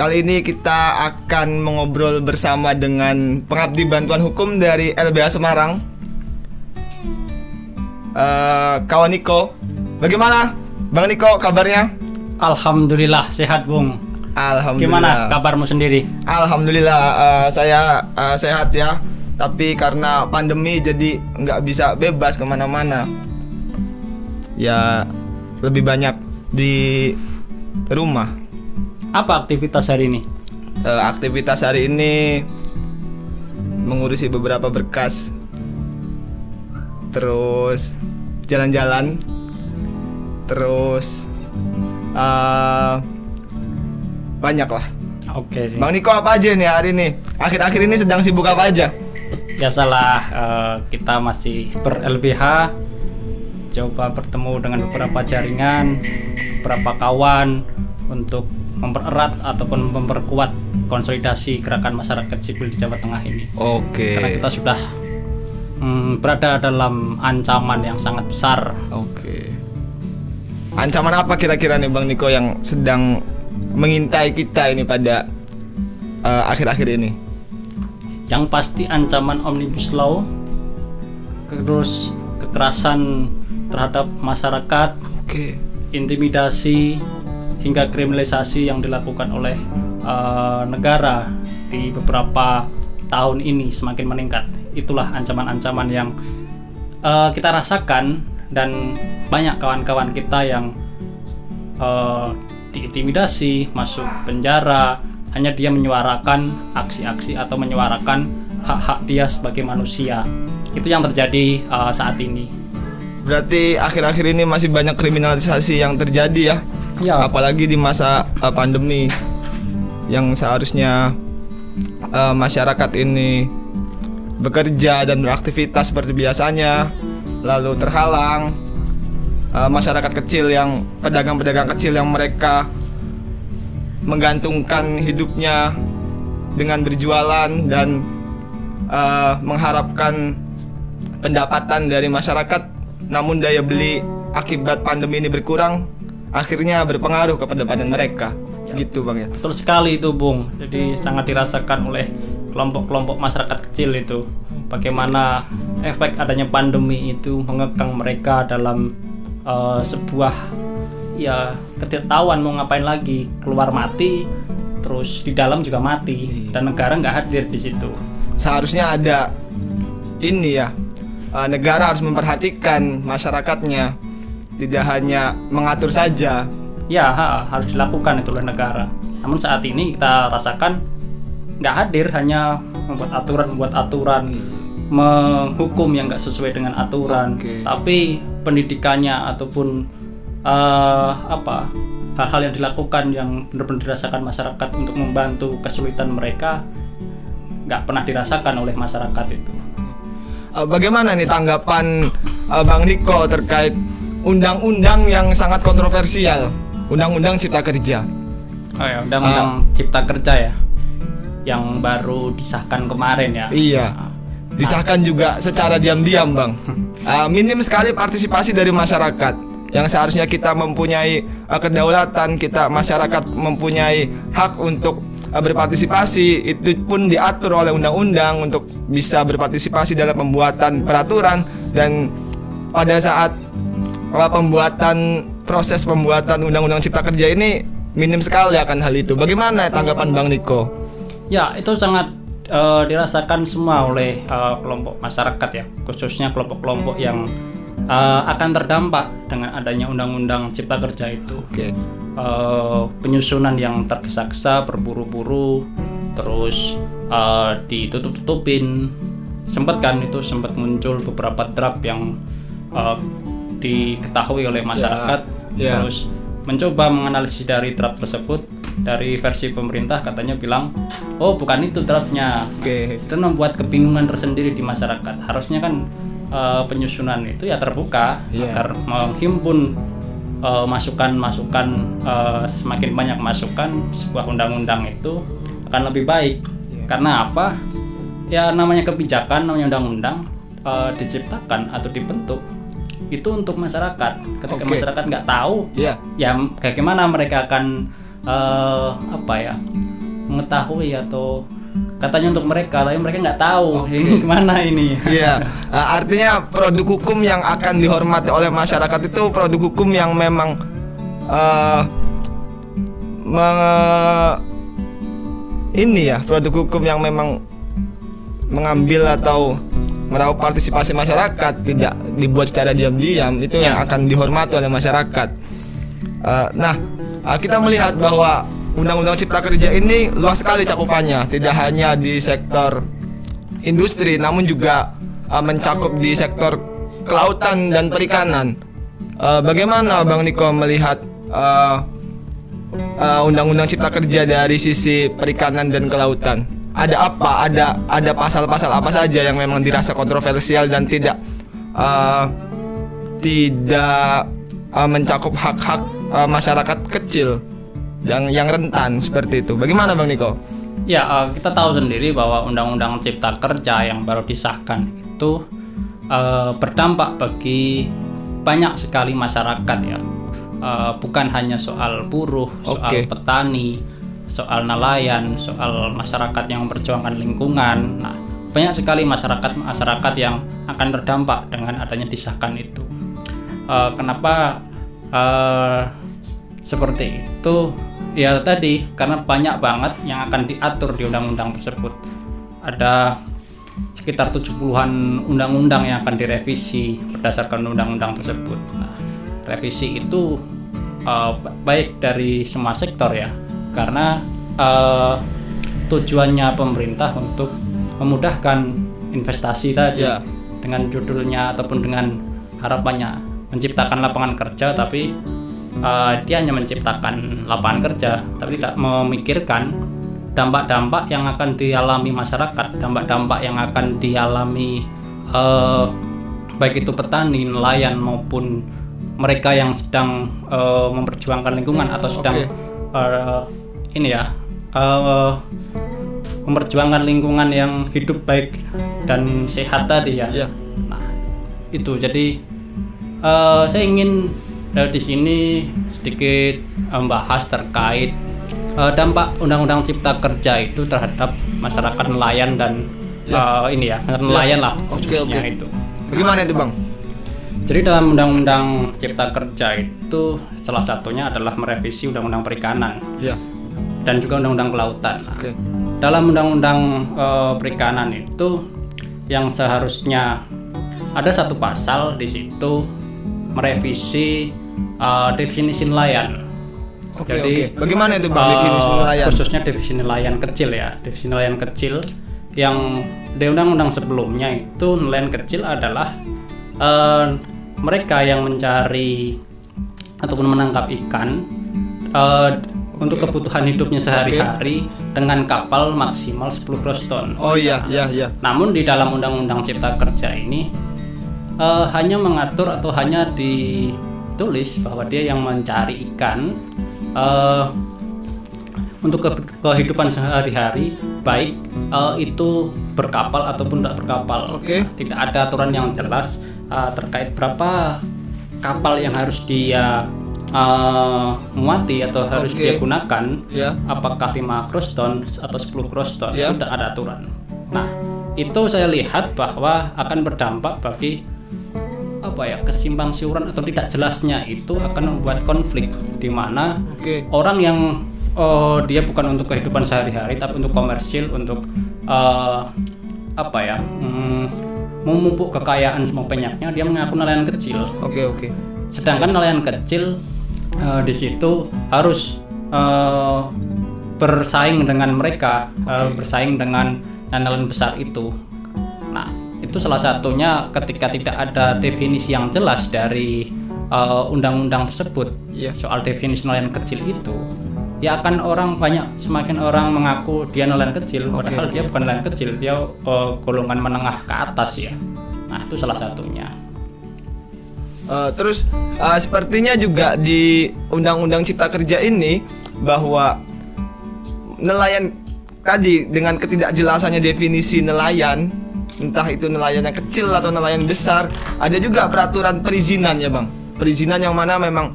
Kali ini kita akan mengobrol bersama dengan pengabdi bantuan hukum dari LBH Semarang. Eh, kawan Niko, bagaimana, Bang Niko kabarnya? Alhamdulillah sehat Bung. Alhamdulillah. Gimana kabarmu sendiri? Alhamdulillah eh, saya eh, sehat ya. Tapi karena pandemi jadi nggak bisa bebas ke mana-mana. Ya lebih banyak di rumah. Apa aktivitas hari ini? Eh, aktivitas hari ini mengurusi beberapa berkas. Terus jalan-jalan. Terus eh, banyak lah. Oke sih. Bang Niko apa aja nih hari ini? Akhir-akhir ini sedang sibuk apa aja? Biasalah eh, kita masih ber LBH coba bertemu dengan beberapa jaringan, beberapa kawan untuk mempererat ataupun memperkuat konsolidasi gerakan masyarakat sipil di Jawa Tengah ini. oke. Karena kita sudah mm, berada dalam ancaman yang sangat besar. Oke. Ancaman apa kira-kira nih Bang Niko yang sedang mengintai kita ini pada eh, akhir-akhir ini? Yang pasti ancaman omnibus law terus kekerasan terhadap masyarakat oke. intimidasi hingga kriminalisasi yang dilakukan oleh eh, negara di beberapa tahun ini semakin meningkat. Itulah ancaman-ancaman yang eh, kita rasakan dan banyak kawan-kawan kita yang eh, diintimidasi masuk penjara hanya dia menyuarakan aksi-aksi atau menyuarakan hak-hak dia sebagai manusia. Itu yang terjadi eh, saat ini. Berarti akhir-akhir ini masih banyak kriminalisasi yang terjadi ya. Ya. Apalagi di masa uh, pandemi yang seharusnya uh, masyarakat ini bekerja dan beraktivitas seperti biasanya lalu terhalang Uh, masyarakat kecil yang pedagang-pedagang kecil yang mereka menggantungkan hidupnya dengan berjualan dan uh, mengharapkan pendapatan dari masyarakat namun daya beli akibat pandemi ini berkurang akhirnya berpengaruh kepada badan mereka gitu bang ya Betul sekali itu Bung. Jadi sangat dirasakan oleh kelompok-kelompok masyarakat kecil itu. Bagaimana efek adanya pandemi itu mengekang mereka dalam eh, sebuah ya ketidaktahuan mau ngapain lagi keluar mati terus di dalam juga mati dan negara nggak hadir di situ. seharusnya ada ini ya uh, negara harus memperhatikan masyarakatnya tidak hanya mengatur saja Ya ha- harus dilakukan itu oleh negara. Namun saat ini kita rasakan nggak hadir hanya membuat aturan membuat aturan menghukum yang nggak sesuai dengan aturan. Oke. Tapi pendidikannya ataupun eh, apa hal-hal yang dilakukan yang benar-benar dirasakan masyarakat untuk membantu kesulitan mereka nggak pernah dirasakan oleh masyarakat itu. Uh, bagaimana nih tanggapan uh, bang Niko terkait undang-undang yang sangat kontroversial. Undang-undang cipta kerja. Oh ya, undang-undang cipta kerja ya? Yang baru disahkan kemarin ya. Iya. Disahkan juga secara diam-diam, Bang. Uh, minim sekali partisipasi dari masyarakat. Yang seharusnya kita mempunyai uh, kedaulatan, kita masyarakat mempunyai hak untuk uh, berpartisipasi, itu pun diatur oleh undang-undang untuk bisa berpartisipasi dalam pembuatan peraturan. Dan pada saat uh, pembuatan proses pembuatan undang-undang cipta kerja ini minim sekali akan hal itu. Bagaimana tanggapan Bang Niko? Ya, itu sangat eh, dirasakan semua oleh eh, kelompok masyarakat ya, khususnya kelompok-kelompok yang eh, akan terdampak dengan adanya undang-undang cipta kerja itu. Oke. Eh, penyusunan yang tergesa-gesa, berburu-buru, terus eh, ditutup-tutupin. Sempat kan itu sempat muncul beberapa draft yang eh, diketahui oleh masyarakat, ya. terus mencoba menganalisis dari draft tersebut dari versi pemerintah katanya bilang, oh bukan itu draftnya, Oke. itu membuat kebingungan tersendiri di masyarakat. Harusnya kan eh, penyusunan itu ya terbuka Iya. agar menghimpun eh, masukan-masukan eh, semakin banyak masukan sebuah undang-undang itu akan lebih baik. Iya. Karena apa? Ya namanya kebijakan, namanya undang-undang eh, diciptakan atau dibentuk itu untuk masyarakat. Ketika Oke. masyarakat nggak tahu, Iya. ya bagaimana mereka akan eh, apa ya mengetahui atau katanya untuk mereka tapi mereka nggak tahu ini gimana ini Iya, uh, artinya produk hukum yang akan dihormati oleh masyarakat itu produk hukum yang memang uh, me- ini ya produk hukum yang memang mengambil atau meraup partisipasi masyarakat tidak dibuat secara diam-diam itu yang akan dihormati oleh masyarakat. Uh, nah, uh, kita melihat bahwa Undang-Undang Cipta Kerja ini luas sekali cakupannya, tidak hanya di sektor industri, namun juga uh, mencakup di sektor kelautan dan perikanan. Uh, bagaimana Bang Niko melihat uh, uh, Undang-Undang Cipta Kerja dari sisi perikanan dan kelautan? Ada apa? Ada ada pasal-pasal apa saja yang memang dirasa kontroversial dan tidak uh, tidak uh, mencakup hak-hak uh, masyarakat kecil yang yang rentan seperti itu. Bagaimana Bang Niko? Ya, eh, kita tahu sendiri bahwa Undang-Undang Cipta Kerja yang baru disahkan itu eh, berdampak bagi banyak sekali masyarakat ya. Eh, bukan hanya soal buruh, soal Oke. petani, soal nelayan, soal masyarakat yang memperjuangkan lingkungan. Nah, banyak sekali masyarakat masyarakat yang akan terdampak dengan adanya disahkan itu. Eh, kenapa eh, seperti itu? Ya tadi karena banyak banget yang akan diatur di undang-undang tersebut. Ada sekitar 70-an undang-undang yang akan direvisi berdasarkan undang-undang tersebut. Nah, revisi itu ba- baik dari semua sektor ya, karena eh, tujuannya pemerintah untuk memudahkan investasi tadi Ya. dengan judulnya ataupun dengan harapannya menciptakan lapangan kerja tapi eh, dia hanya menciptakan lapangan kerja tapi tidak memikirkan dampak-dampak yang akan dialami masyarakat dampak-dampak yang akan dialami eh, baik itu petani nelayan maupun mereka yang sedang eh, memperjuangkan lingkungan atau sedang eh, ini ya eh, memperjuangkan lingkungan yang hidup baik dan sehat tadi ya. Ya. Nah, itu jadi eh, saya ingin eh, di sini sedikit membahas terkait eh, dampak Undang-Undang Cipta Kerja itu terhadap masyarakat nelayan dan eh, ini ya nelayan lah Oke, khususnya oke. itu. Bagaimana itu Bang? Jadi dalam Undang-Undang Cipta Kerja itu salah satunya adalah merevisi Undang-Undang Perikanan Ya. Dan juga Undang-Undang Kelautan. Nah, Oke. dalam undang-undang eh, perikanan itu yang seharusnya ada satu pasal di situ merevisi eh, definisi nelayan. Oke, Jadi oke. Bagaimana itu Bang eh, definisi nelayan? khususnya definisi nelayan kecil ya, definisi nelayan kecil yang di undang-undang sebelumnya itu nelayan kecil adalah eh, mereka yang mencari ataupun menangkap ikan eh, untuk kebutuhan hidupnya sehari-hari dengan kapal maksimal 10 gross ton. Oh iya, iya, iya. Namun di dalam Undang-Undang Cipta Kerja ini eh, hanya mengatur atau hanya ditulis bahwa dia yang mencari ikan eh, untuk ke- kehidupan sehari-hari baik eh, itu berkapal ataupun tidak berkapal. Oke. Nah, tidak ada aturan yang jelas eh, terkait berapa kapal yang harus dia eh, muati atau harus Oke. dia gunakan Ya. apakah 5 cross ton atau 10 cross ton Ya. itu tidak ada aturan. Nah, itu saya lihat bahwa akan berdampak bagi apa ya kesimpang siuran atau tidak jelasnya itu akan membuat konflik di mana Oke. orang yang oh, dia bukan untuk kehidupan sehari-hari tapi untuk komersil untuk eh, apa ya hmm, memupuk kekayaan semua penyaknya dia mengaku nelayan kecil Oke, oke. sedangkan nelayan kecil eh, di situ harus eh, bersaing dengan mereka eh, bersaing dengan nelayan besar itu. Nah itu salah satunya ketika tidak ada definisi yang jelas dari undang-undang tersebut. Iya. soal definisi nelayan kecil itu ya akan orang banyak semakin orang mengaku dia nelayan kecil padahal dia bukan nelayan kecil dia eh, golongan menengah ke atas ya. Nah itu salah satunya Eh, terus eh, sepertinya juga di Undang-Undang Cipta Kerja ini bahwa nelayan tadi dengan ketidakjelasannya definisi nelayan, entah itu nelayan yang kecil atau nelayan besar, ada juga peraturan perizinan ya bang, perizinan yang mana memang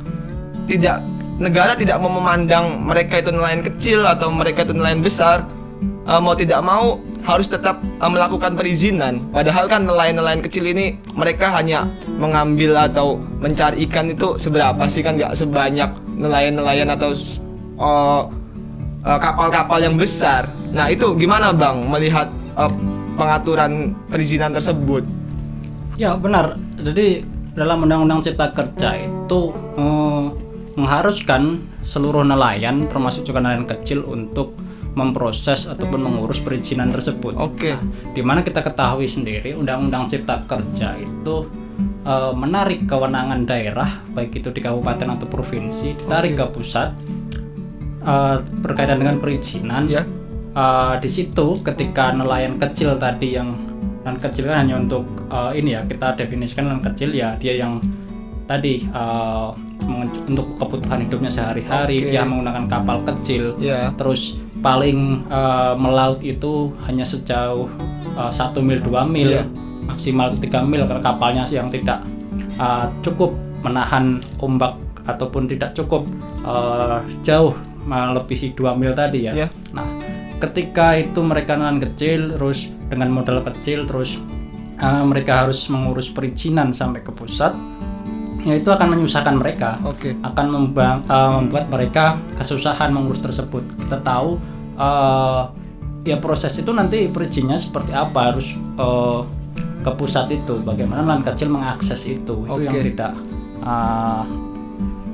tidak negara tidak memandang mereka itu nelayan kecil atau mereka itu nelayan besar. Uh, mau tidak mau harus tetap uh, melakukan perizinan. Padahal kan nelayan-nelayan kecil ini mereka hanya mengambil atau mencari ikan itu seberapa sih kan nggak sebanyak nelayan-nelayan atau uh, uh, kapal-kapal yang besar. Nah itu gimana bang melihat uh, pengaturan perizinan tersebut? Ya benar. Jadi dalam Undang-Undang Cipta Kerja itu eh, mengharuskan seluruh nelayan, termasuk juga nelayan kecil, untuk memproses ataupun mengurus perizinan tersebut. Oke. Nah, di mana kita ketahui sendiri Undang-Undang Cipta Kerja itu eh, menarik kewenangan daerah, baik itu di kabupaten atau provinsi, ditarik ke pusat eh, berkaitan dengan perizinan. Ya. Eh, di situ ketika nelayan kecil tadi yang nelayan kecil kan hanya untuk eh, ini ya kita definisikan nelayan kecil ya dia yang tadi mengen- untuk kebutuhan hidupnya sehari-hari Oke. dia menggunakan kapal kecil Ya. terus paling eh, melaut itu hanya sejauh eh, satu mil dua mil Iya. maksimal tiga mil karena kapalnya yang tidak eh, cukup menahan ombak ataupun tidak cukup eh, jauh melebihi 2 mil tadi ya. Iya. Nah, ketika itu mereka nelayan kecil terus dengan modal kecil terus eh, mereka harus mengurus perizinan sampai ke pusat ya itu akan menyusahkan mereka. Oke. akan memba- eh, membuat mereka kesusahan mengurus tersebut. Kita tahu eh, ya proses itu nanti perizinnya seperti apa harus eh, ke pusat itu. Bagaimana nelayan kecil mengakses itu. Itu yang tidak eh,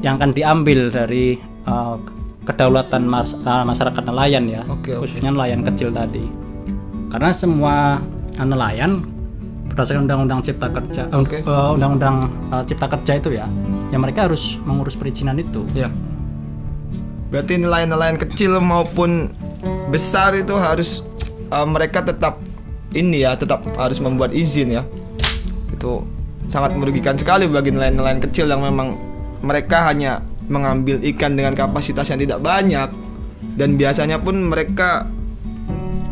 yang akan diambil dari eh, kedaulatan mas- masyarakat nelayan ya. Oke. khususnya nelayan kecil tadi. Karena semua nelayan berdasarkan undang-undang cipta kerja eh, Oke. eh, undang-undang eh, cipta kerja itu ya ya mereka harus mengurus perizinan itu Ya. Berarti nelayan-nelayan kecil maupun besar itu harus uh, mereka tetap ini ya, tetap harus membuat izin ya. Itu sangat merugikan sekali bagi nelayan-nelayan kecil yang memang mereka hanya mengambil ikan dengan kapasitas yang tidak banyak dan biasanya pun mereka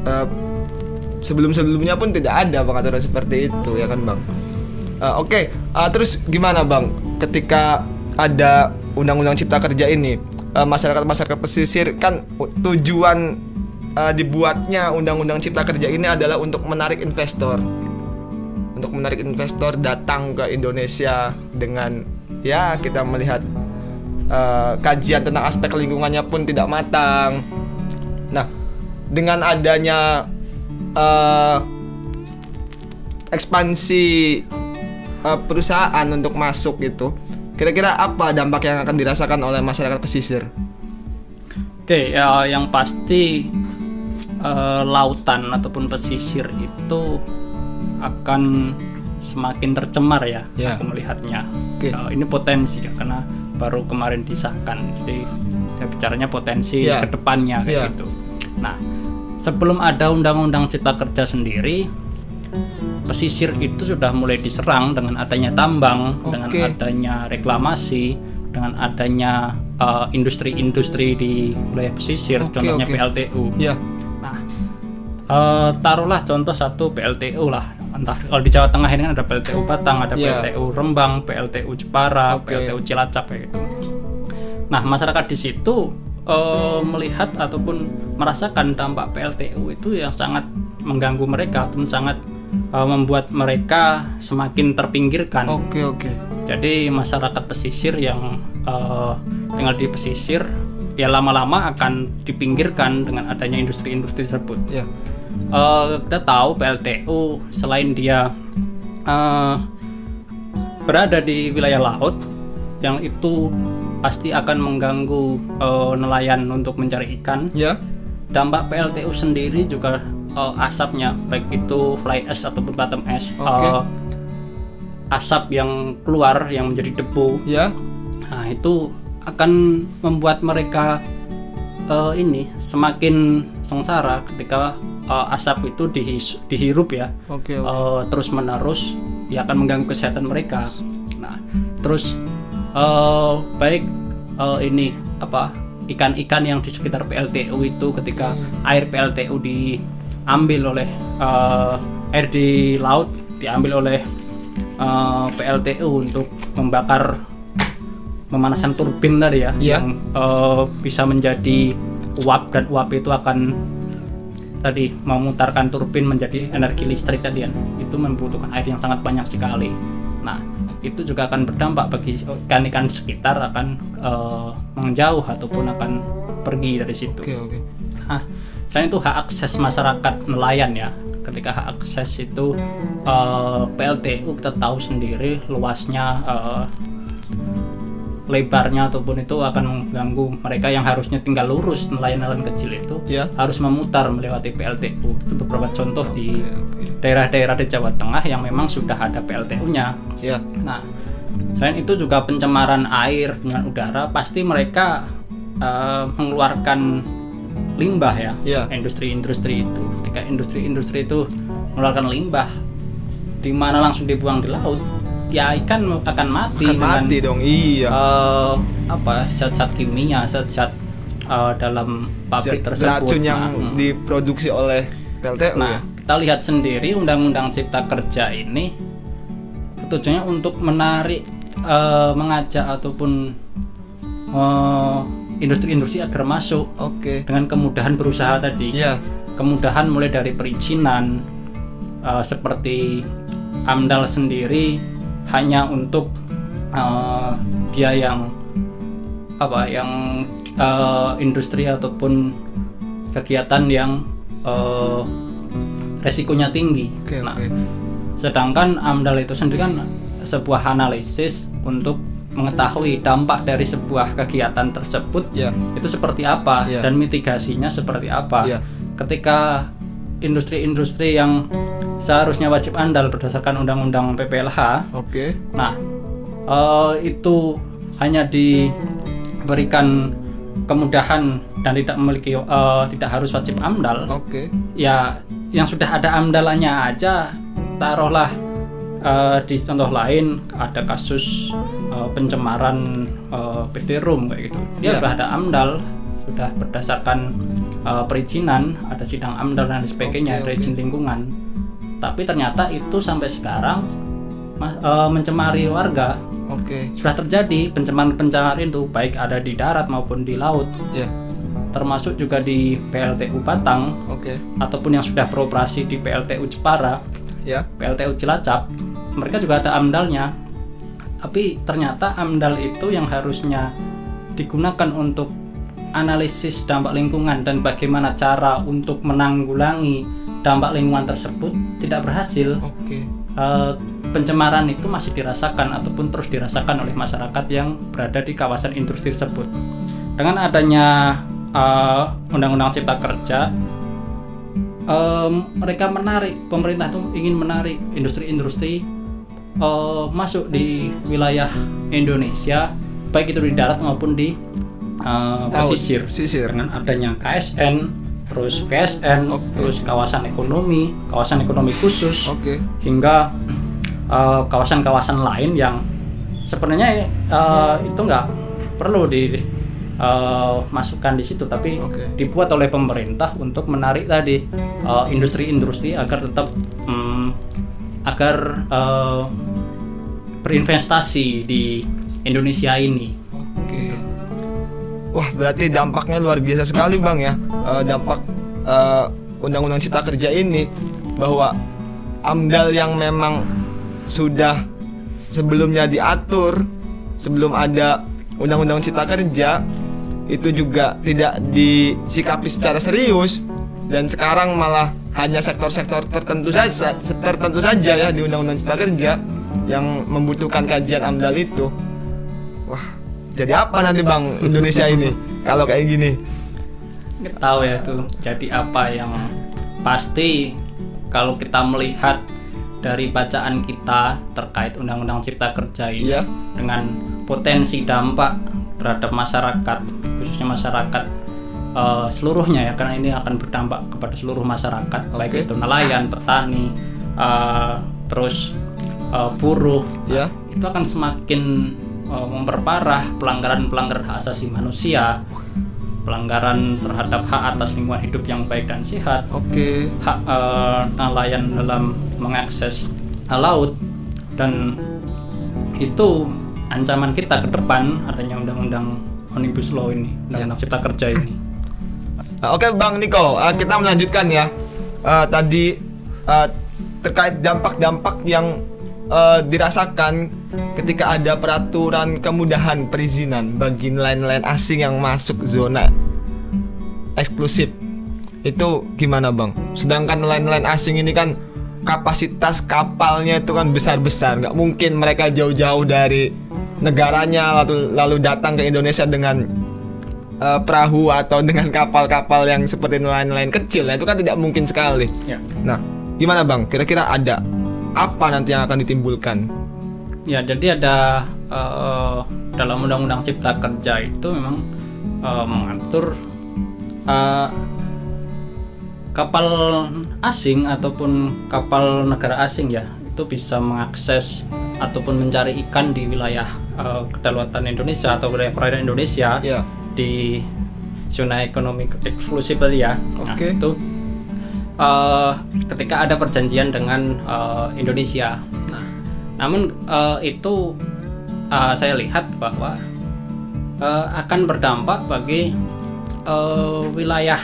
uh, sebelum-sebelumnya pun tidak ada pengaturan seperti itu ya kan bang. Uh, Oke, uh, terus gimana bang? Ketika ada undang-undang cipta kerja ini, uh, masyarakat-masyarakat pesisir kan tujuan uh, dibuatnya undang-undang cipta kerja ini adalah untuk menarik investor, untuk menarik investor datang ke Indonesia dengan ya kita melihat uh, kajian tentang aspek lingkungannya pun tidak matang. Nah, dengan adanya uh, ekspansi uh, perusahaan untuk masuk gitu, kira-kira apa dampak yang akan dirasakan oleh masyarakat pesisir? Oke, ya, yang pasti eh, lautan ataupun pesisir itu akan semakin tercemar ya, Ya. aku melihatnya. Oke. Eh, ini potensi ya, karena baru kemarin disahkan, jadi ya bicaranya potensi Ya. ke depannya kayak Ya. gitu. Nah, sebelum ada undang-undang cipta kerja sendiri, pesisir itu sudah mulai diserang dengan adanya tambang, dengan Oke. adanya reklamasi, dengan adanya uh, industri-industri di wilayah pesisir, Oke, contohnya oke. PLTU. Ya, Nah, uh, taruhlah contoh satu PLTU lah. Entah kalau di Jawa Tengah ini kan ada PLTU Batang, ada Iya. PLTU Rembang, PLTU Jepara, Oke. PLTU Cilacap kayak gitu. Nah, masyarakat di situ uh, melihat ataupun merasakan dampak PLTU itu yang sangat mengganggu mereka ataupun sangat uh, membuat mereka semakin terpinggirkan. oke oke. Jadi masyarakat pesisir yang eh, tinggal di pesisir ya lama-lama akan dipinggirkan dengan adanya industri-industri tersebut. Ya, Eh, kita tahu PLTU selain dia eh, berada di wilayah laut yang itu pasti akan mengganggu eh, nelayan untuk mencari ikan. ya, Dampak PLTU sendiri juga eh, asapnya baik itu fly ash ataupun bottom ash. Oke. eh, asap yang keluar yang menjadi debu ya, Nah, itu akan membuat mereka eh, ini semakin sengsara ketika eh, asap itu dihis- dihirup ya. oke oke. Eh, terus menerus ya akan mengganggu kesehatan mereka. Nah, terus eh, baik eh, ini apa ikan-ikan yang di sekitar PLTU itu ketika air PLTU diambil oleh eh, air di laut diambil oleh eh, PLTU untuk membakar pemanasan turbin tadi ya Iya. yang eh, bisa menjadi uap dan uap itu akan tadi memutarkan turbin menjadi energi listrik tadi kan itu membutuhkan air yang sangat banyak sekali itu juga akan berdampak bagi ikan-ikan sekitar akan eh, menjauh ataupun akan pergi dari situ Oke oke. Nah, selain itu hak akses masyarakat nelayan ya. Ketika hak akses itu eh, PLTU kita tahu sendiri luasnya eh, lebarnya ataupun itu akan mengganggu mereka yang harusnya tinggal lurus nelayan-nelayan kecil itu Ya. harus memutar melewati PLTU. Itu beberapa contoh di daerah-daerah di Jawa Tengah yang memang sudah ada PLTU-nya. Ya. Nah, selain itu juga pencemaran air dengan udara pasti mereka eh, mengeluarkan limbah ya, Iya. industri-industri itu. Ketika industri-industri itu mengeluarkan limbah, di mana langsung dibuang di laut, ya ikan akan mati Akan dengan mati dong. Iya. eh, apa zat-zat kimia, zat-zat eh, dalam pabrik Zat- tersebut. Racun yang Nah, mm. diproduksi oleh PLTU ya. Nah, kita lihat sendiri Undang-Undang Cipta Kerja ini tujuannya untuk menarik, eh, mengajak ataupun eh, industri-industri agar masuk Oke. dengan kemudahan berusaha tadi. Iya. Kemudahan mulai dari perizinan eh, seperti AMDAL sendiri hanya untuk eh, dia yang apa yang eh, industri ataupun kegiatan yang eh, resikonya tinggi. Oke nah, sedangkan AMDAL itu sendiri kan sebuah analisis untuk mengetahui dampak dari sebuah kegiatan tersebut Ya. itu seperti apa Iya. dan mitigasinya seperti apa. Iya. Ketika industri-industri yang seharusnya wajib andal berdasarkan undang-undang PPLH, Oke. nah eh, itu hanya diberikan kemudahan dan tidak memiliki eh, tidak harus wajib amdal, Oke. ya yang sudah ada amdalannya aja taruhlah eh, di contoh lain ada kasus eh, pencemaran eh, PT Rum kayak gitu dia Iya. sudah ada amdal sudah berdasarkan eh, perizinan ada sidang amdal dan sebagainya ada oke. izin lingkungan tapi ternyata itu sampai sekarang eh, mencemari warga Oke. sudah terjadi pencemaran-pencemaran itu baik ada di darat maupun di laut Ya. termasuk juga di PLTU Batang Oke. ataupun yang sudah beroperasi di PLTU Jepara, Ya. PLTU Cilacap, mereka juga ada amdalnya. Tapi ternyata amdal itu yang harusnya digunakan untuk analisis dampak lingkungan dan bagaimana cara untuk menanggulangi dampak lingkungan tersebut tidak berhasil. Oke. Eh, pencemaran itu masih dirasakan ataupun terus dirasakan oleh masyarakat yang berada di kawasan industri tersebut. Dengan adanya eh, Undang-Undang Cipta Kerja, em, mereka menarik pemerintah itu ingin menarik industri-industri eh, masuk di wilayah Indonesia, baik itu di darat maupun di pesisir Pesisir. dengan adanya KSN, terus PSN, Oke. terus kawasan ekonomi, kawasan ekonomi khusus, Oke. hingga eh, kawasan-kawasan lain yang sebenarnya eh, itu nggak perlu di eh, masukkan di situ, tapi Oke. dibuat oleh pemerintah untuk menarik tadi industri-industri agar tetap mm, agar eh, berinvestasi di Indonesia ini. Wah, berarti dampaknya luar biasa sekali, Bang ya. Eh, dampak eh, Undang-Undang Cipta Kerja ini bahwa AMDAL yang memang sudah sebelumnya diatur sebelum ada Undang-Undang Cipta Kerja itu juga tidak disikapi secara serius dan sekarang malah hanya sektor-sektor tertentu saja tertentu saja ya di Undang-Undang Cipta Kerja yang membutuhkan kajian AMDAL itu. Wah, jadi apa nanti Bang Indonesia ini kalau kayak gini? nggak tahu ya itu jadi apa yang pasti kalau kita melihat dari bacaan kita terkait undang-undang cipta kerja ini Iya. dengan potensi dampak terhadap masyarakat khususnya masyarakat eh, seluruhnya ya karena ini akan berdampak kepada seluruh masyarakat baik Oke. itu nelayan petani eh, terus eh, buruh Ya. itu akan semakin eh, memperparah pelanggaran-pelanggaran hak asasi manusia, pelanggaran terhadap hak atas lingkungan hidup yang baik dan sehat, Oke. hak eh, nelayan dalam mengakses laut dan itu ancaman kita ke depan adanya undang-undang omnibus law ini, undang-undang cipta kerja ini. Uh, Oke Bang Niko, uh, kita melanjutkan ya. Uh, tadi uh, terkait dampak-dampak yang uh, dirasakan ketika ada peraturan kemudahan perizinan bagi nelayan-nelayan asing yang masuk zona eksklusif. Itu gimana Bang? Sedangkan nelayan-nelayan asing ini kan kapasitas kapalnya itu kan besar-besar, nggak mungkin mereka jauh-jauh dari negaranya lalu lalu datang ke Indonesia dengan uh, perahu atau dengan kapal-kapal yang seperti nelayan-nelayan kecil ya itu kan tidak mungkin sekali. Ya. Nah, gimana bang? Kira-kira ada apa nanti yang akan ditimbulkan? Ya, jadi ada eh, dalam undang-undang cipta kerja itu memang eh, mengatur eh, kapal asing ataupun kapal negara asing ya itu bisa mengakses ataupun mencari ikan di wilayah eh, kedaulatan Indonesia atau wilayah perairan Indonesia Ya. di zona ekonomi eksklusif tadi ya. Nah, Oke. itu eh, ketika ada perjanjian dengan eh, Indonesia. Nah, namun eh, itu eh, saya lihat bahwa eh, akan berdampak bagi eh, wilayah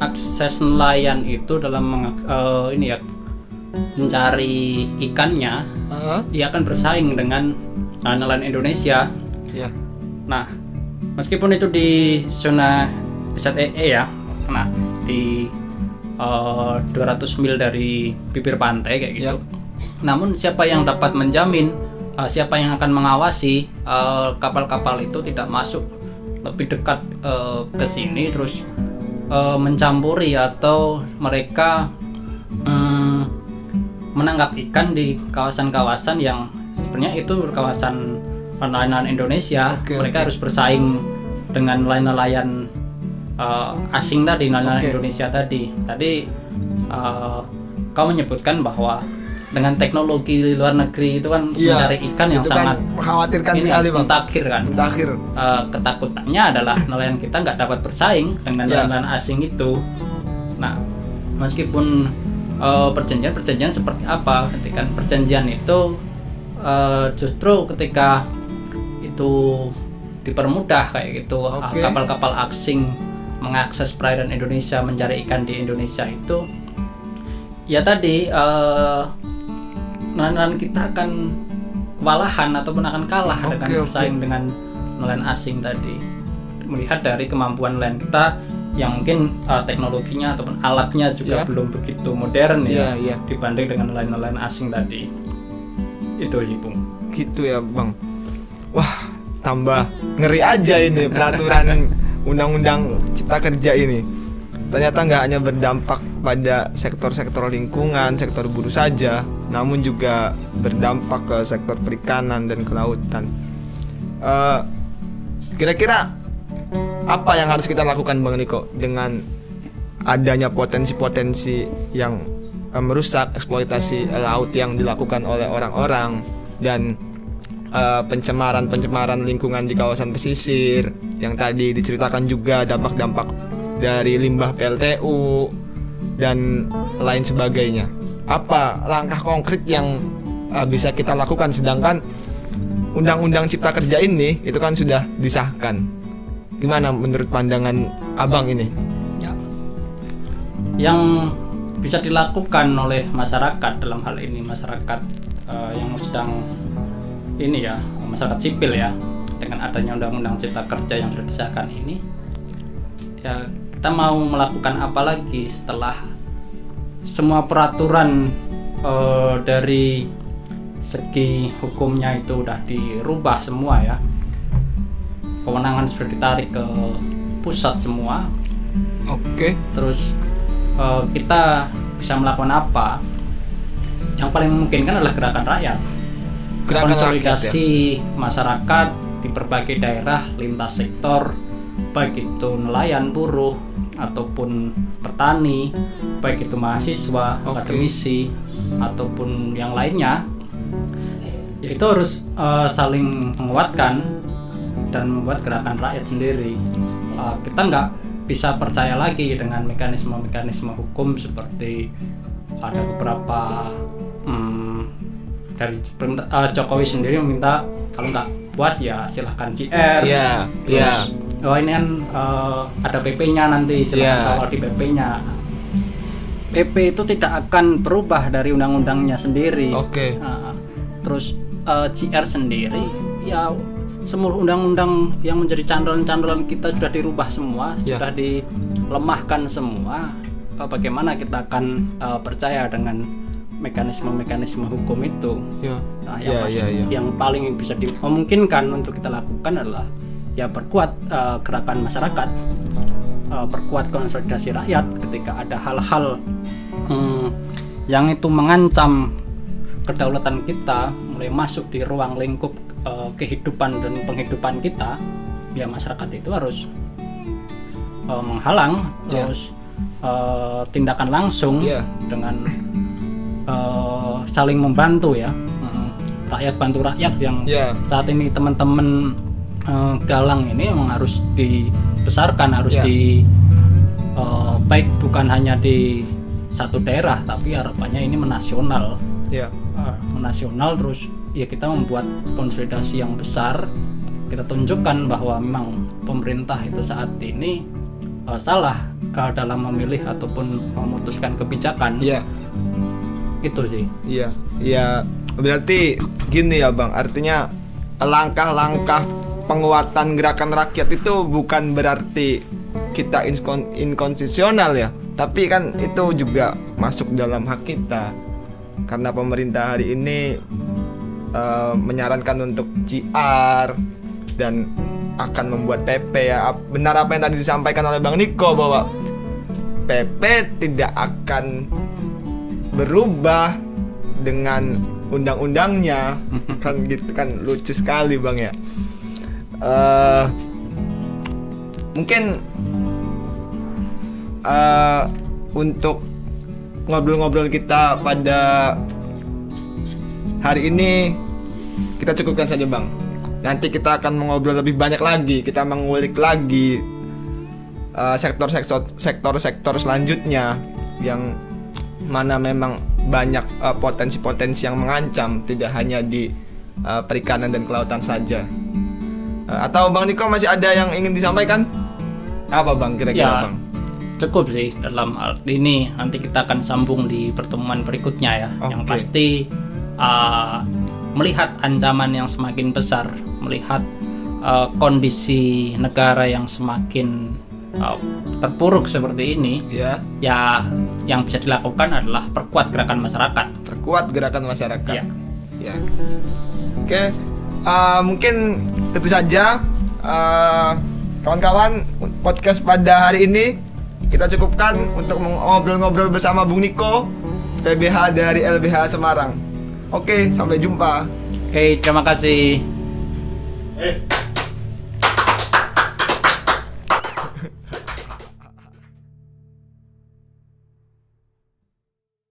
akses nelayan itu dalam meng- eh, ini ya mencari ikannya Heeh. ia akan bersaing dengan nelayan Indonesia ya. Nah, meskipun itu di zona ZEE ya, nah di eh, 200 mil dari bibir pantai kayak gitu. Yap. Namun siapa yang dapat menjamin, eh, siapa yang akan mengawasi eh, kapal-kapal itu tidak masuk lebih dekat eh, ke sini terus eh, mencampuri atau mereka mm, menangkap ikan di kawasan-kawasan yang sebenarnya itu kawasan nelayan Indonesia Oke, mereka harus bersaing dengan nelayan-nelayan uh, asing tadi nelayan Oke. Indonesia tadi tadi uh, kau menyebutkan bahwa dengan teknologi di luar negeri itu kan Iya. mencari ikan yang itu sangat kan mengkhawatirkan ini sekali bang. mutakhir kan Mutakhir. Eh, ketakutannya adalah nelayan kita nggak dapat bersaing dengan Ya. nelayan asing itu. Nah, meskipun eh, perjanjian-perjanjian seperti apa, ketika perjanjian itu eh, justru ketika itu dipermudah kayak gitu kapal-kapal asing mengakses perairan Indonesia mencari ikan di Indonesia itu ya tadi eh, nelayan kita akan kewalahan ataupun akan kalah Oke, dengan bersaing dengan nelayan asing tadi melihat dari kemampuan nelayan kita yang mungkin uh, teknologinya ataupun alatnya juga Ya. belum begitu modern ya Iya, iya. dibanding dengan nelayan-nelayan asing tadi itu Bung. Gitu ya bang. Wah, tambah ngeri aja ini peraturan undang-undang cipta kerja ini. Ternyata nggak hanya berdampak pada sektor-sektor lingkungan, sektor buruh saja, namun juga berdampak ke sektor perikanan dan kelautan. Eh, Kira-kira apa yang harus kita lakukan Bang Niko dengan adanya potensi-potensi yang eh, merusak eksploitasi laut yang dilakukan oleh orang-orang dan eh, pencemaran-pencemaran lingkungan di kawasan pesisir yang tadi diceritakan juga dampak-dampak dari limbah PLTU dan lain sebagainya. Apa langkah konkret yang eh, bisa kita lakukan sedangkan undang-undang cipta kerja ini itu kan sudah disahkan. Gimana menurut pandangan Abang ini? Ya. Yang bisa dilakukan oleh masyarakat dalam hal ini masyarakat eh, yang sedang ini ya masyarakat sipil ya dengan adanya undang-undang cipta kerja yang sudah disahkan ini ya kita mau melakukan apa lagi setelah semua peraturan eh, dari segi hukumnya itu udah dirubah semua ya. Kewenangan sudah ditarik ke pusat semua. Oke. terus eh, kita bisa melakukan apa? Yang paling memungkinkan adalah gerakan rakyat Gerakan rakyat ya. konsolidasi masyarakat di berbagai daerah lintas sektor baik itu nelayan buruh ataupun petani baik itu mahasiswa Oke. akademisi ataupun yang lainnya ya itu harus eh, saling menguatkan dan membuat gerakan rakyat sendiri Eh, kita nggak bisa percaya lagi dengan mekanisme-mekanisme hukum seperti ada beberapa hmm, dari eh, Jokowi sendiri meminta kalau nggak puas ya silahkan CR Iya, terus oh ini kan eh, ada PP-nya nanti silahkan Iya. kawal di PP-nya PP itu tidak akan berubah dari undang-undangnya sendiri Oke. Nah, terus eh, CR sendiri ya semua undang-undang yang menjadi candolan-candolan kita sudah dirubah semua Ya. sudah dilemahkan semua bagaimana kita akan eh, percaya dengan mekanisme-mekanisme hukum itu Ya. Nah, yang, Ya, pas- ya, ya. yang paling bisa dimungkinkan untuk kita lakukan adalah ya perkuat eh, gerakan masyarakat, eh, perkuat konsolidasi rakyat ketika ada hal-hal hmm, yang itu mengancam kedaulatan kita mulai masuk di ruang lingkup eh, kehidupan dan penghidupan kita, ya masyarakat itu harus eh, menghalang Ya. terus eh, tindakan langsung Ya. dengan eh, saling membantu ya rakyat bantu rakyat yang Ya. saat ini teman-teman eh, galang ini memang harus dibesarkan harus Ya. di eh, baik bukan hanya di satu daerah tapi harapannya ini menasional Ya. Eh, menasional terus ya kita membuat konsolidasi yang besar kita tunjukkan bahwa memang pemerintah itu saat ini salah eh, dalam memilih ataupun memutuskan kebijakan Iya. Itu sih Iya, iya. Berarti gini ya, Bang. Artinya langkah-langkah penguatan gerakan rakyat itu bukan berarti kita inskon- inkonstitusional ya, tapi kan itu juga masuk dalam hak kita. Karena pemerintah hari ini eh, menyarankan untuk CR dan akan membuat PP ya. Benar apa yang tadi disampaikan oleh Bang Niko bahwa PP tidak akan berubah dengan undang-undangnya. Kan gitu kan lucu sekali bang ya. Eh mungkin eh untuk ngobrol-ngobrol kita pada hari ini kita cukupkan saja bang. Nanti kita akan mengobrol lebih banyak lagi kita mengulik lagi eh, sektor-sektor sektor-sektor selanjutnya yang mana memang banyak eh, potensi-potensi yang mengancam tidak hanya di eh, perikanan dan kelautan saja Eh, atau bang Niko masih ada yang ingin disampaikan apa bang kira-kira Ya. bang cukup sih dalam hal ini nanti kita akan sambung di pertemuan berikutnya ya yang Oke. pasti uh, melihat ancaman yang semakin besar melihat uh, kondisi negara yang semakin uh, terpuruk seperti ini ya. ya yang bisa dilakukan adalah perkuat gerakan masyarakat. Perkuat gerakan masyarakat. Ya. ya. Oke. Eh, mungkin itu saja. Eh, kawan-kawan podcast pada hari ini kita cukupkan untuk ngobrol-ngobrol bersama Bung Niko PBH dari LBH Semarang. Oke sampai jumpa. Oke terima kasih. Eh,